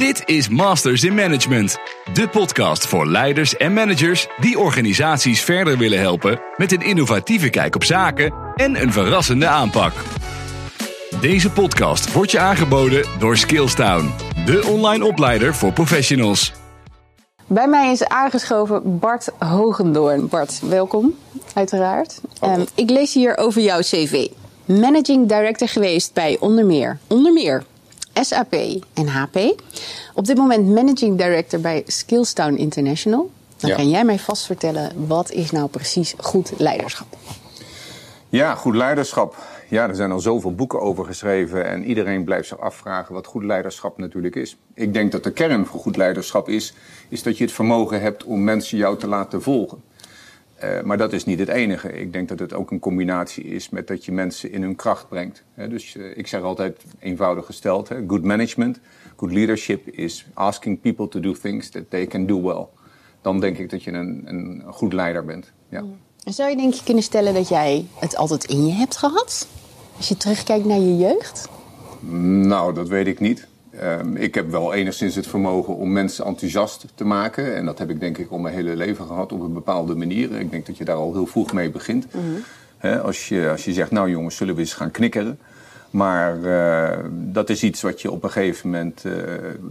Dit is Masters in Management, de podcast voor leiders en managers die organisaties verder willen helpen met een innovatieve kijk op zaken en een verrassende aanpak. Deze podcast wordt je aangeboden door Skillstown, de online opleider voor professionals. Bij mij is aangeschoven Bart Hogendoorn. Bart, welkom, uiteraard. Um, ik lees hier over jouw cv. Managing Director geweest bij onder meer, onder meer SAP en HP. Op dit moment Managing Director bij Skillstown International. Dan Ja. kan jij mij vast vertellen, wat is nou precies goed leiderschap? Ja, goed leiderschap. Ja, er zijn al zoveel boeken over geschreven en iedereen blijft zich afvragen wat goed leiderschap natuurlijk is. Ik denk dat de kern van goed leiderschap is, is dat je het vermogen hebt om mensen jou te laten volgen. Eh, maar dat is niet het enige. Ik denk dat het ook een combinatie is met dat je mensen in hun kracht brengt. Dus eh, ik zeg altijd eenvoudig gesteld, good management, good leadership is asking people to do things that they can do well. Dan denk ik dat je een, een goed leider bent. Ja. En zou je denk je kunnen stellen dat jij het altijd in je hebt gehad? Als je terugkijkt naar je jeugd? Nou, dat weet ik niet. Ehm, ik heb wel enigszins het vermogen om mensen enthousiast te maken. En dat heb ik denk ik al mijn hele leven gehad op een bepaalde manier. Ik denk dat je daar al heel vroeg mee begint. Hè, als, je, als je zegt, nou jongens, zullen we eens gaan knikkeren. Maar eh, dat is iets wat je op een gegeven moment, eh,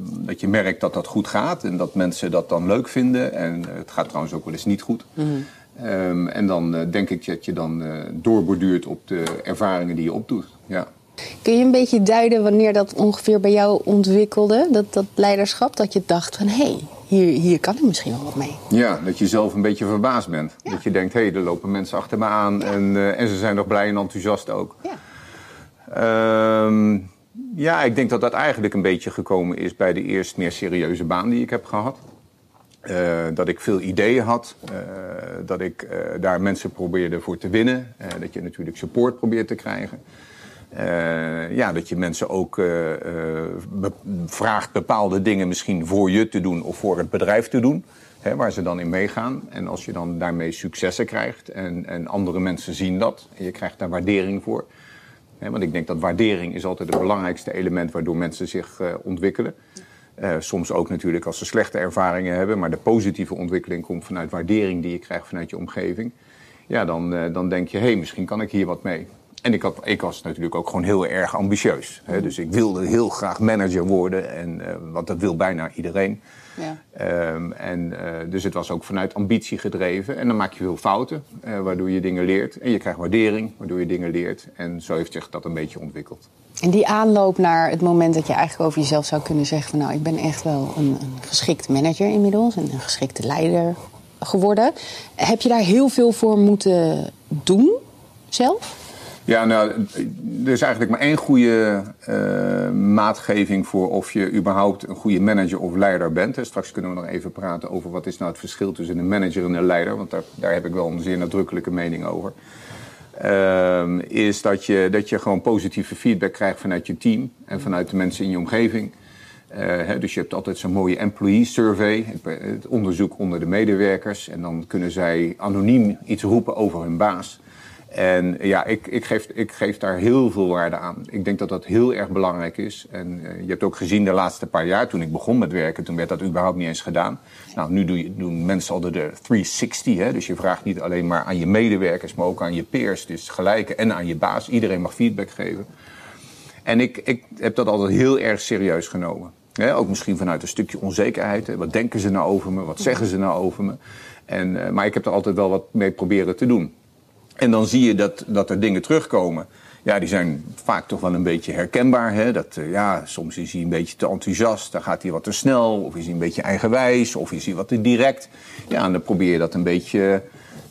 dat je merkt dat dat goed gaat. En dat mensen dat dan leuk vinden. En het gaat trouwens ook wel eens niet goed. Ehm, en dan eh, denk ik dat je dan eh, doorborduurt op de ervaringen die je opdoet. Ja. Kun je een beetje duiden wanneer dat ongeveer bij jou ontwikkelde? Dat, dat leiderschap, dat je dacht van hé, hey, hier, hier kan ik misschien wel wat mee. Ja, dat je zelf een beetje verbaasd bent. Ja. Dat je denkt, hé, er lopen mensen achter me aan en, eh, en ze zijn nog blij en enthousiast ook. Ja. Ehm, ja, ik denk dat dat eigenlijk een beetje gekomen is bij de eerst meer serieuze baan die ik heb gehad. Eh, dat ik veel ideeën had, eh, dat ik daar mensen probeerde voor te winnen. Dat je natuurlijk support probeert te krijgen. Eh, ja, dat je mensen ook eh, eh, vraagt bepaalde dingen misschien voor je te doen of voor het bedrijf te doen. Hè, waar ze dan in meegaan. En als je dan daarmee successen krijgt en, en andere mensen zien dat en je krijgt daar waardering voor. Hè, want ik denk dat waardering is altijd het belangrijkste element waardoor mensen zich ontwikkelen. Soms ook natuurlijk als ze slechte ervaringen hebben, maar de positieve ontwikkeling komt vanuit waardering die je krijgt vanuit je omgeving. Ja, dan, dan denk je, hé, hey, misschien kan ik hier wat mee. En ik, had, ik was natuurlijk ook gewoon heel erg ambitieus. Hè? Dus ik wilde heel graag manager worden, en, eh, want dat wil bijna iedereen. Ja. Ehm, en, eh, dus het was ook vanuit ambitie gedreven. En dan maak je veel fouten, eh, waardoor je dingen leert. En je krijgt waardering, waardoor je dingen leert. En zo heeft zich dat een beetje ontwikkeld. En die aanloop naar het moment dat je eigenlijk over jezelf zou kunnen zeggen van nou, ik ben echt wel een, een geschikt manager inmiddels en een geschikte leider geworden. Heb je daar heel veel voor moeten doen zelf? Ja, nou, er is eigenlijk maar één goede eh, maatgeving voor of je überhaupt een goede manager of leider bent. Hè. Straks kunnen we nog even praten over wat is nou het verschil tussen een manager en een leider, want daar, daar heb ik wel een zeer nadrukkelijke mening over. Ehm, is dat je, dat je gewoon positieve feedback krijgt vanuit je team en vanuit de mensen in je omgeving. Eh, dus je hebt altijd zo'n mooie employee survey, het onderzoek onder de medewerkers. En dan kunnen zij anoniem iets roepen over hun baas. En ja, ik, ik, geef, ik geef daar heel veel waarde aan. Ik denk dat dat heel erg belangrijk is. En eh, je hebt ook gezien de laatste paar jaar, toen ik begon met werken, toen werd dat überhaupt niet eens gedaan. Nou, nu doe je, doen mensen al de, de 360. Hè? Dus je vraagt niet alleen maar aan je medewerkers, maar ook aan je peers. Dus gelijke en aan je baas. Iedereen mag feedback geven. En ik, ik heb dat altijd heel erg serieus genomen. Hè, ook misschien vanuit een stukje onzekerheid. Wat denken ze nou over me? Wat zeggen ze nou over me? En, eh, maar ik heb er altijd wel wat mee proberen te doen. En dan zie je dat, dat er dingen terugkomen. Ja, die zijn vaak toch wel een beetje herkenbaar. Hè? Dat, eh, ja, soms is hij een beetje te enthousiast, dan gaat hij wat te snel. Of is hij een beetje eigenwijs, of is hij wat te direct. Ja, en dan probeer je dat een beetje,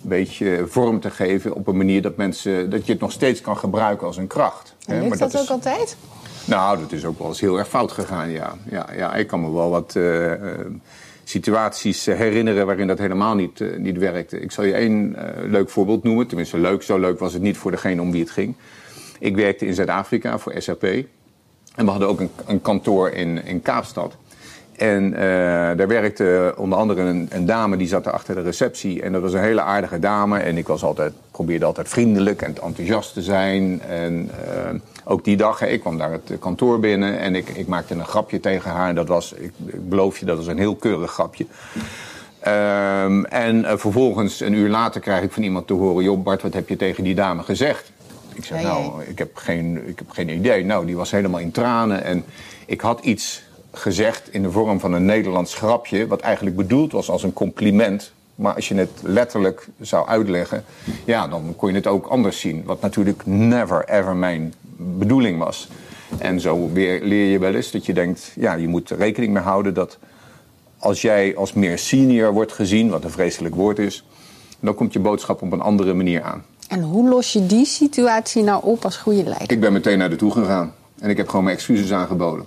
een beetje vorm te geven op een manier dat, mensen, dat je het nog steeds kan gebruiken als een kracht. hè. En lukt Maar dat, is- ook altijd? nou, dat is ook wel eens heel erg fout gegaan, ja. Ja, ja ik kan me wel wat eh, eh, situaties eh, herinneren waarin dat helemaal niet, eh, niet werkte. Ik zal je één eh, leuk voorbeeld noemen. Tenminste, leuk, zo leuk was het niet voor degene om wie het ging. Ik werkte in Zuid-Afrika voor SAP. En we hadden ook een, een kantoor in, in Kaapstad. En uh, daar werkte onder andere een, een, dame die zat er achter de receptie. En dat was een hele aardige dame. En ik was altijd, probeerde altijd vriendelijk en enthousiast te zijn. En uh, ook die dag, ik kwam daar het kantoor binnen en ik, ik maakte een grapje tegen haar. En dat was, ik, ik beloof je, dat was een heel keurig grapje. Um, en uh, vervolgens, een uur later, krijg ik van iemand te horen: Joh, Bart, wat heb je tegen die dame gezegd? Ik zeg, nou, ik heb, geen, ik heb geen idee. Nou, die was helemaal in tranen. En ik had iets gezegd in de vorm van een Nederlands grapje, wat eigenlijk bedoeld was als een compliment. Maar als je het letterlijk zou uitleggen, ja, dan kon je het ook anders zien. Wat natuurlijk never ever mijn bedoeling was. En zo weer leer je wel eens dat je denkt, ja, je moet er rekening mee houden dat als jij als meer senior wordt gezien, wat een vreselijk woord is, dan komt je boodschap op een andere manier aan. En hoe los je die situatie nou op als goede leider? Ik ben meteen naar de toe gegaan en ik heb gewoon mijn excuses aangeboden.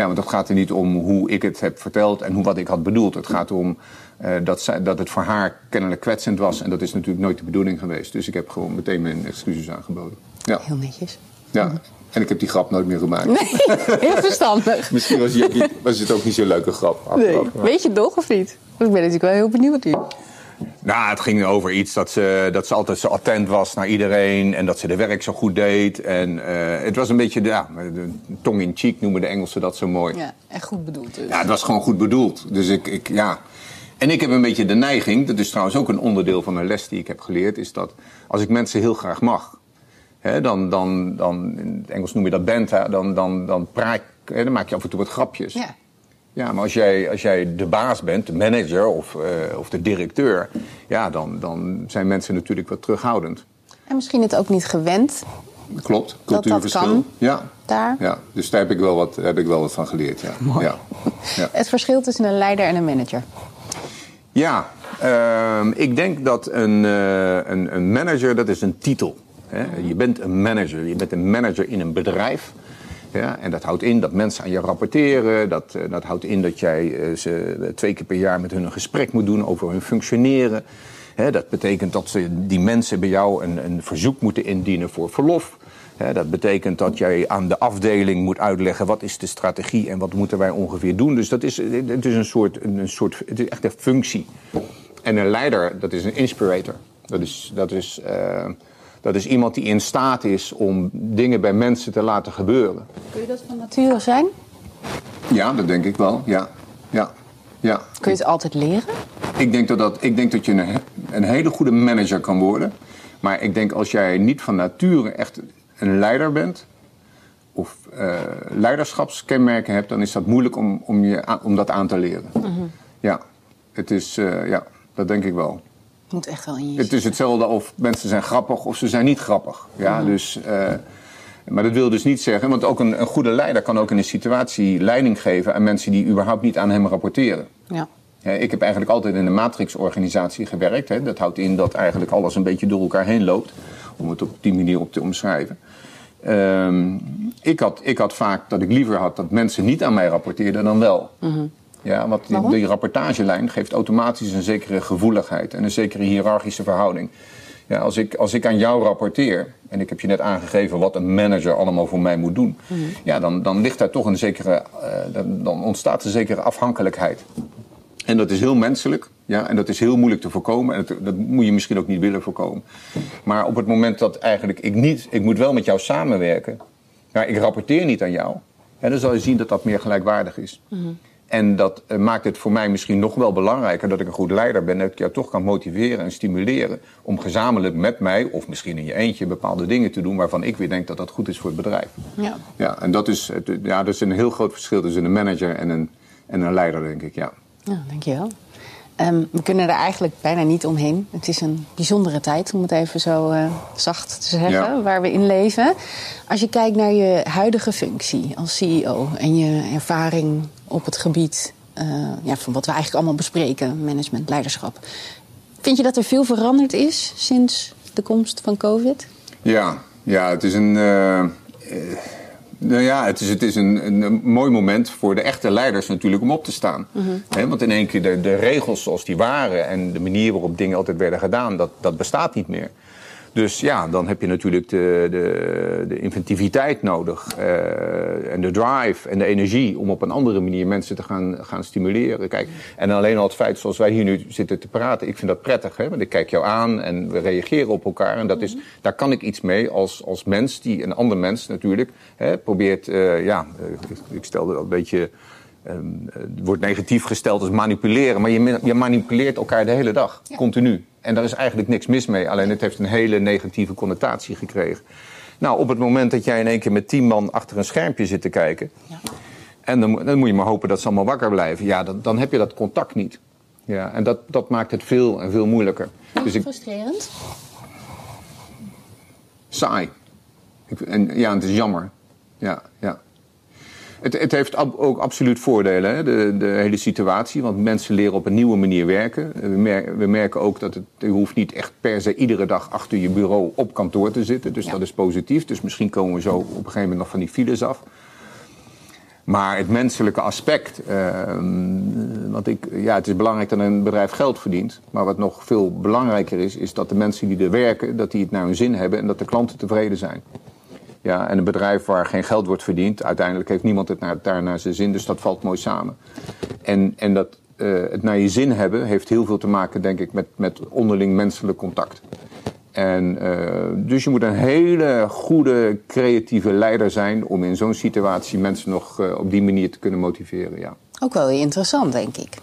Ja, want het gaat er niet om hoe ik het heb verteld en hoe, wat ik had bedoeld. Het gaat erom uh, dat, zij, dat het voor haar kennelijk kwetsend was. En dat is natuurlijk nooit de bedoeling geweest. Dus ik heb gewoon meteen mijn excuses aangeboden. Ja. Heel netjes. Ja, en ik heb die grap nooit meer gemaakt. Nee, heel verstandig. Misschien was, je, was, het ook niet zo'n leuke grap. Nee. Weet je het nog of niet? Want ik ben natuurlijk wel heel benieuwd nu. Nou, het ging over iets dat ze, dat ze altijd zo attent was naar iedereen. En dat ze de werk zo goed deed. En uh, het was een beetje, ja, tong in cheek noemen de Engelsen dat zo mooi. Ja, echt goed bedoeld dus. Ja, het was gewoon goed bedoeld. Dus ik, ik, ja. En ik heb een beetje de neiging, dat is trouwens ook een onderdeel van een les die ik heb geleerd, is dat als ik mensen heel graag mag, hè, dan, dan, dan, in het Engels noem je dat benta, dan, dan, dan, praat, hè, dan maak je af en toe wat grapjes. Ja. Ja, maar als jij, als jij de baas bent, de manager of, uh, of de directeur, ja, dan, dan zijn mensen natuurlijk wat terughoudend. En misschien het ook niet gewend. Klopt, cultuurverschil. Dat dat kan, ja. Daar. ja, dus daar heb ik wel wat, heb ik wel wat van geleerd. Ja. Mooi. Ja. ja. Het verschil tussen een leider en een manager. Ja, uh, ik denk dat een, uh, een, een manager, dat is een titel. Hè? Je bent een manager, je bent een manager in een bedrijf. Ja, en dat houdt in dat mensen aan je rapporteren. Dat, uh, dat houdt in dat jij uh, ze twee keer per jaar met hun een gesprek moet doen over hun functioneren. Dat betekent dat ze, die mensen bij jou een, een verzoek moeten indienen voor verlof. Dat betekent dat jij aan de afdeling moet uitleggen wat is de strategie en wat moeten wij ongeveer doen. Dus dat is, het is een soort, een soort het is echt een functie. En een leider, dat is een inspirator. Dat is, dat is dat is iemand die in staat is om dingen bij mensen te laten gebeuren. Kun je dat van nature zijn? Ja, dat denk ik wel. Ja. Ja. Ja. Kun je het altijd leren? Ik denk dat, dat, ik denk dat je een, een hele goede manager kan worden. Maar ik denk als jij niet van nature echt een leider bent. of uh, leiderschapskenmerken hebt. dan is dat moeilijk om, om, je, om dat aan te leren. Mm -hmm. Ja, het is, uh, ja, dat denk ik wel. Moet echt wel in je Het is hetzelfde of mensen zijn grappig of ze zijn niet grappig. Ja, dus, uh, maar dat wil dus niet zeggen, want ook een, een, goede leider kan ook in een situatie leiding geven aan mensen die überhaupt niet aan hem rapporteren. Ja. Ja, ik heb eigenlijk altijd in een matrixorganisatie gewerkt. Hè. Dat houdt in dat eigenlijk alles een beetje door elkaar heen loopt. Om het op die manier op te omschrijven. Um, ik, had, ik had vaak dat ik liever had dat mensen niet aan mij rapporteerden dan wel. Mhm. Mm -hmm. Ja, want die, die, rapportagelijn geeft automatisch een zekere gevoeligheid en een zekere hiërarchische verhouding. Ja, als, ik, als ik aan jou rapporteer, en ik heb je net aangegeven wat een manager allemaal voor mij moet doen, Mhm. mm -hmm. ja, dan, dan ligt daar toch een zekere, uh, dan, dan ontstaat een zekere afhankelijkheid. En dat is heel menselijk. Ja, en dat is heel moeilijk te voorkomen. En dat, dat, moet je misschien ook niet willen voorkomen. Maar op het moment dat eigenlijk ik niet... Ik moet wel met jou samenwerken. Maar ik rapporteer niet aan jou. En dan zal je zien dat dat meer gelijkwaardig is. Mhm. Mm -hmm. En dat uh, maakt het voor mij misschien nog wel belangrijker... dat ik een goed leider ben. Dat ik jou toch kan motiveren en stimuleren... om gezamenlijk met mij, of misschien in je eentje... bepaalde dingen te doen waarvan ik weer denk dat dat goed is voor het bedrijf. Ja, ja en dat is, ja, dat is een heel groot verschil tussen een manager en een, en een leider, denk ik, ja. Ja, dankjewel. Um, we kunnen er eigenlijk bijna niet omheen. Het is een bijzondere tijd, om het even zo uh, zacht te zeggen, ja. waar we in leven. Als je kijkt naar je huidige functie als CEO en je ervaring op het gebied uh, ja, van wat we eigenlijk allemaal bespreken, management, leiderschap. Vind je dat er veel veranderd is sinds de komst van COVID? Ja, ja het is een. Uh, nou ja, het is, het is een, een, een, mooi moment voor de echte leiders natuurlijk om op te staan. Mhm. Mm -hmm. He, want in één keer de, de, regels zoals die waren en de manier waarop dingen altijd werden gedaan, dat, dat bestaat niet meer. Dus ja, dan heb je natuurlijk de, de, de inventiviteit nodig. Uh, en de drive en de energie om op een andere manier mensen te gaan, gaan stimuleren. Kijk, en alleen al het feit zoals wij hier nu zitten te praten, ik vind dat prettig. Hè? Want ik kijk jou aan en we reageren op elkaar. En dat is, daar kan ik iets mee als, als mens, die een ander mens natuurlijk hè, probeert. Uh, ja, ik, ik stelde dat een beetje. Het wordt negatief gesteld als manipuleren, maar je, je manipuleert elkaar de hele dag, ja. continu. En daar is eigenlijk niks mis mee, alleen het heeft een hele negatieve connotatie gekregen. Nou, op het moment dat jij in één keer met tien man achter een schermpje zit te kijken. Ja. En dan, dan, moet je maar hopen dat ze allemaal wakker blijven. Ja, dan, dan heb je dat contact niet. Ja, en dat, dat maakt het veel en veel moeilijker. Dus ik, frustrerend? Saai. Ik, en, ja, het is jammer. Ja, ja. Het, het heeft ab, ook absoluut voordelen, hè? De, de, hele situatie. Want mensen leren op een nieuwe manier werken. We, mer we merken ook dat het, je hoeft niet echt per se iedere dag achter je bureau op kantoor te zitten. Dus ja. dat is positief. Dus misschien komen we zo op een gegeven moment nog van die files af. Maar het menselijke aspect. Uh, want ik, ja, het is belangrijk dat een bedrijf geld verdient. Maar wat nog veel belangrijker is, is dat de mensen die er werken, dat die het naar hun zin hebben en dat de klanten tevreden zijn. Ja, en een bedrijf waar geen geld wordt verdiend, uiteindelijk heeft niemand het daar naar zijn zin. Dus dat valt mooi samen. En, en dat uh, het naar je zin hebben heeft heel veel te maken, denk ik, met, met onderling menselijk contact. En, uh, dus je moet een hele goede creatieve leider zijn om in zo'n situatie mensen nog uh, op die manier te kunnen motiveren. Ja. Ook wel interessant, denk ik.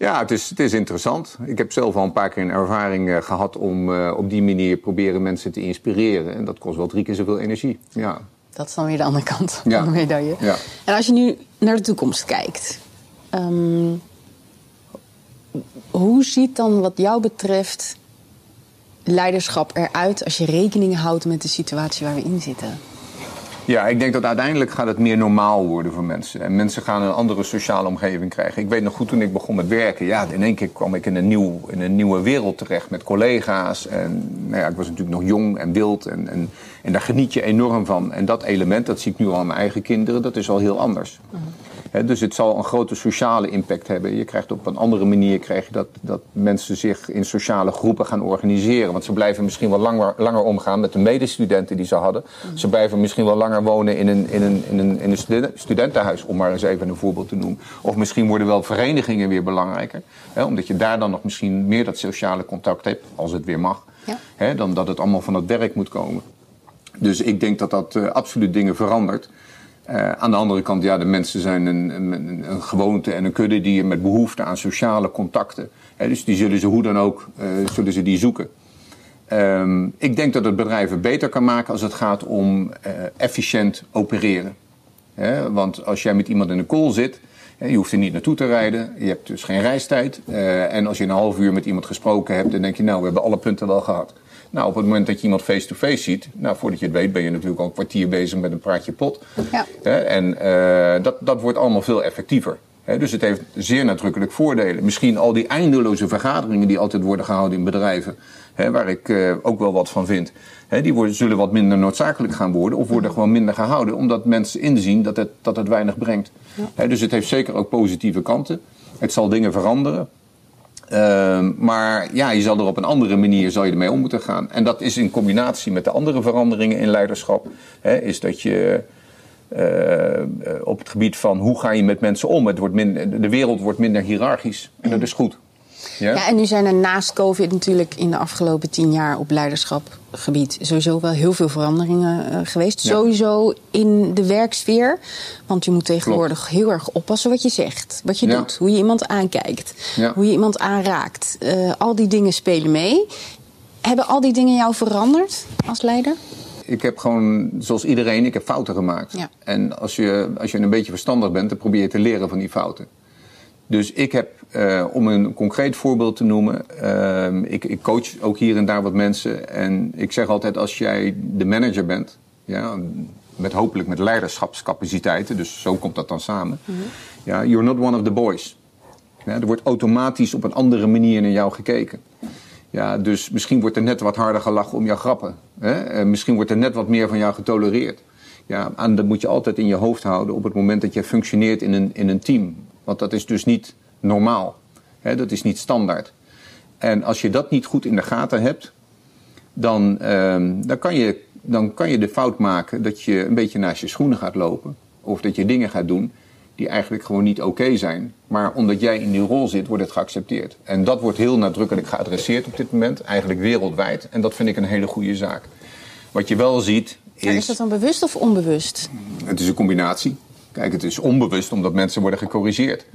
Ja, het is, het is interessant. Ik heb zelf al een paar keer een ervaring uh, gehad om uh, op die manier proberen mensen te inspireren. En dat kost wel drie keer zoveel energie. Ja. Dat is dan weer de andere kant ja. van de medaille. Ja. En als je nu naar de toekomst kijkt. Um, hoe ziet dan wat jou betreft leiderschap eruit als je rekening houdt met de situatie waar we in zitten? Ja, ik denk dat uiteindelijk gaat het meer normaal worden voor mensen. En mensen gaan een andere sociale omgeving krijgen. Ik weet nog goed toen ik begon met werken. Ja, in één keer kwam ik in een, nieuw, in een nieuwe wereld terecht met collega's. En nou ja, ik was natuurlijk nog jong en wild. En, en, en daar geniet je enorm van. En dat element, dat zie ik nu al aan mijn eigen kinderen, dat is al heel anders. -hmm. He, dus het zal een grote sociale impact hebben. Je krijgt op een andere manier krijg je dat, dat mensen zich in sociale groepen gaan organiseren. Want ze blijven misschien wel langer, langer omgaan met de medestudenten die ze hadden. Mm. Ze blijven misschien wel langer wonen in een, in, een, in, een, in een studentenhuis, om maar eens even een voorbeeld te noemen. Of misschien worden wel verenigingen weer belangrijker. He, omdat je daar dan nog misschien meer dat sociale contact hebt, als het weer mag. Ja. He, dan dat het allemaal van het werk moet komen. Dus ik denk dat dat uh, absoluut dingen verandert. Uh, aan de andere kant, ja, de mensen zijn een, een, gewoonte en een kudde die met behoefte aan sociale contacten. Hè, dus die zullen ze hoe dan ook, uh, zullen ze die zoeken. Um, ik denk dat het bedrijven beter kan maken als het gaat om uh, efficiënt opereren. Want als jij met iemand in een call zit, je hoeft er niet naartoe te rijden, je hebt dus geen reistijd. en als je een half uur met iemand gesproken hebt, dan denk je, nou, we hebben alle punten wel gehad. Nou, op het moment dat je iemand face-to-face -face ziet, nou, voordat je het weet, ben je natuurlijk al een kwartier bezig met een praatje pot. Ja. en uh, dat, dat wordt allemaal veel effectiever. Dus het heeft zeer nadrukkelijk voordelen. Misschien al die eindeloze vergaderingen die altijd worden gehouden in bedrijven, waar ik uh, ook wel wat van vind, die worden, zullen wat minder noodzakelijk gaan worden of worden gewoon minder gehouden, omdat mensen inzien dat het, dat het weinig brengt. Ja. dus het heeft zeker ook positieve kanten. Het zal dingen veranderen. Uh, maar ja, je zal er op een andere manier zal je ermee om moeten gaan. En dat is in combinatie met de andere veranderingen in leiderschap. Hè, is dat je uh, op het gebied van hoe ga je met mensen om. Het wordt de wereld wordt minder hiërarchisch. En dat is goed. Ja? ja, en nu zijn er naast COVID natuurlijk in de afgelopen tien jaar op leiderschapgebied sowieso wel heel veel veranderingen uh, geweest. Ja. Sowieso in de werksfeer. Want je moet tegenwoordig Klopt. heel erg oppassen wat je zegt, wat je ja. doet, hoe je iemand aankijkt, hoe je iemand aanraakt. Uh, al die dingen spelen mee. Hebben al die dingen jou veranderd als leider? ik heb gewoon, zoals iedereen, ik heb fouten gemaakt. Ja. En als je, als je een beetje verstandig bent, dan probeer je te leren van die fouten. Dus ik heb, uh, om een concreet voorbeeld te noemen, uh, ik, ik, coach ook hier en daar wat mensen. En ik zeg altijd, als jij de manager bent, ja, met hopelijk met leiderschapscapaciteiten, dus zo komt dat dan samen. Mm -hmm. Ja, you're not one of the boys. Ja, er wordt automatisch op een andere manier naar jou gekeken. Ja, dus misschien wordt er net wat harder gelachen om jouw grappen. Hè? En misschien wordt er net wat meer van jou getolereerd. Ja, en dat moet je altijd in je hoofd houden op het moment dat je functioneert in een, in een team. Want dat is dus niet normaal. Hè? Dat is niet standaard. En als je dat niet goed in de gaten hebt, dan, ehm, dan, kan je, dan kan je de fout maken dat je een beetje naast je schoenen gaat lopen. Of dat je dingen gaat doen die eigenlijk gewoon niet oké zijn. Maar omdat jij in die rol zit, wordt het geaccepteerd. En dat wordt heel nadrukkelijk geadresseerd op dit moment, eigenlijk wereldwijd. En dat vind ik een hele goede zaak. Wat je wel ziet. Is, is dat dan bewust of onbewust? Het is een combinatie. Kijk, het is onbewust omdat mensen worden gecorrigeerd.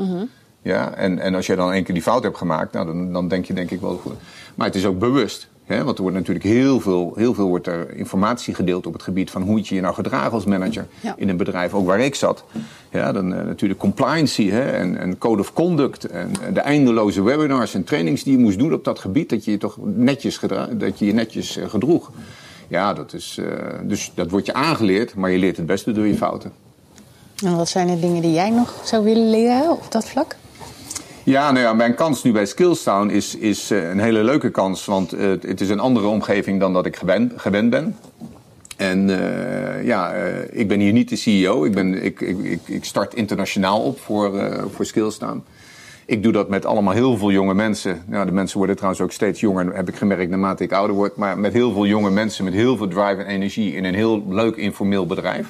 Ja, en, en als jij dan één keer die fout hebt gemaakt, nou, dan, dan denk je denk ik wel goed. Maar het is ook bewust. Hè? Want er wordt natuurlijk heel veel, heel veel wordt er informatie gedeeld op het gebied van hoe je je nou gedraagt als manager Ja. in een bedrijf, ook waar ik zat. Ja, dan eh, natuurlijk compliancy hè? En, en code of conduct en eh, de eindeloze webinars en trainings die je moest doen op dat gebied, dat je je toch netjes, dat je je netjes eh, gedroeg. Ja, dat is, dus dat wordt je aangeleerd, maar je leert het beste door je fouten. En wat zijn de dingen die jij nog zou willen leren op dat vlak? Ja, nou ja, mijn kans nu bij Skillstown is, is eh, een hele leuke kans. Want eh, het is een andere omgeving dan dat ik gewend, gewend ben. En eh, ja, ik ben hier niet de CEO. Ik, ben, ik, ik, ik, start internationaal op voor, voor Skillstown. Ik doe dat met allemaal heel veel jonge mensen. Nou, de mensen worden trouwens ook steeds jonger, heb ik gemerkt naarmate ik ouder word. Maar met heel veel jonge mensen, met heel veel drive en energie in een heel leuk informeel bedrijf.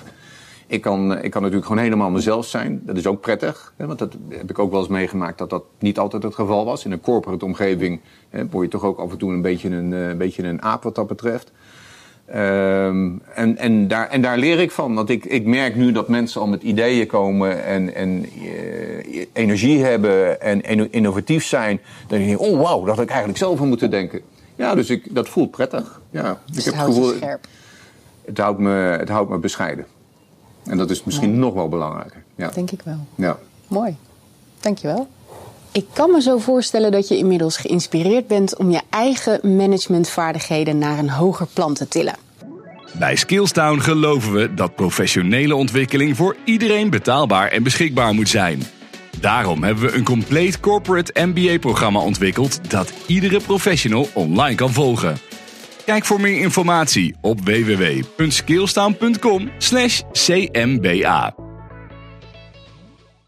Ik kan, ik kan natuurlijk gewoon helemaal mezelf zijn. Dat is ook prettig. Hè, want dat heb ik ook wel eens meegemaakt dat dat niet altijd het geval was. In een corporate omgeving hè, word je toch ook af en toe een beetje een, eh, een, beetje een aap wat dat betreft. Ehm, en, en, daar, en daar leer ik van. Want ik, ik merk nu dat mensen al met ideeën komen en, en eh, energie hebben en, innovatief zijn. Dan denk je, oh wauw, dat had ik eigenlijk zelf aan moeten denken. Ja, dus ik, dat voelt prettig. Ja, Dus ik het houdt je scherp. het houdt me, het houdt me bescheiden. En dat is misschien nog wel belangrijker. Ja. Denk ik wel. Ja. Mooi. Dankjewel. Ik kan me zo voorstellen dat je inmiddels geïnspireerd bent om je eigen managementvaardigheden naar een hoger plan te tillen. Bij Skillstown geloven we dat professionele ontwikkeling voor iedereen betaalbaar en beschikbaar moet zijn. Daarom hebben we een compleet corporate MBA-programma ontwikkeld dat iedere professional online kan volgen. Kijk voor meer informatie op www.skillstown.com/cmba.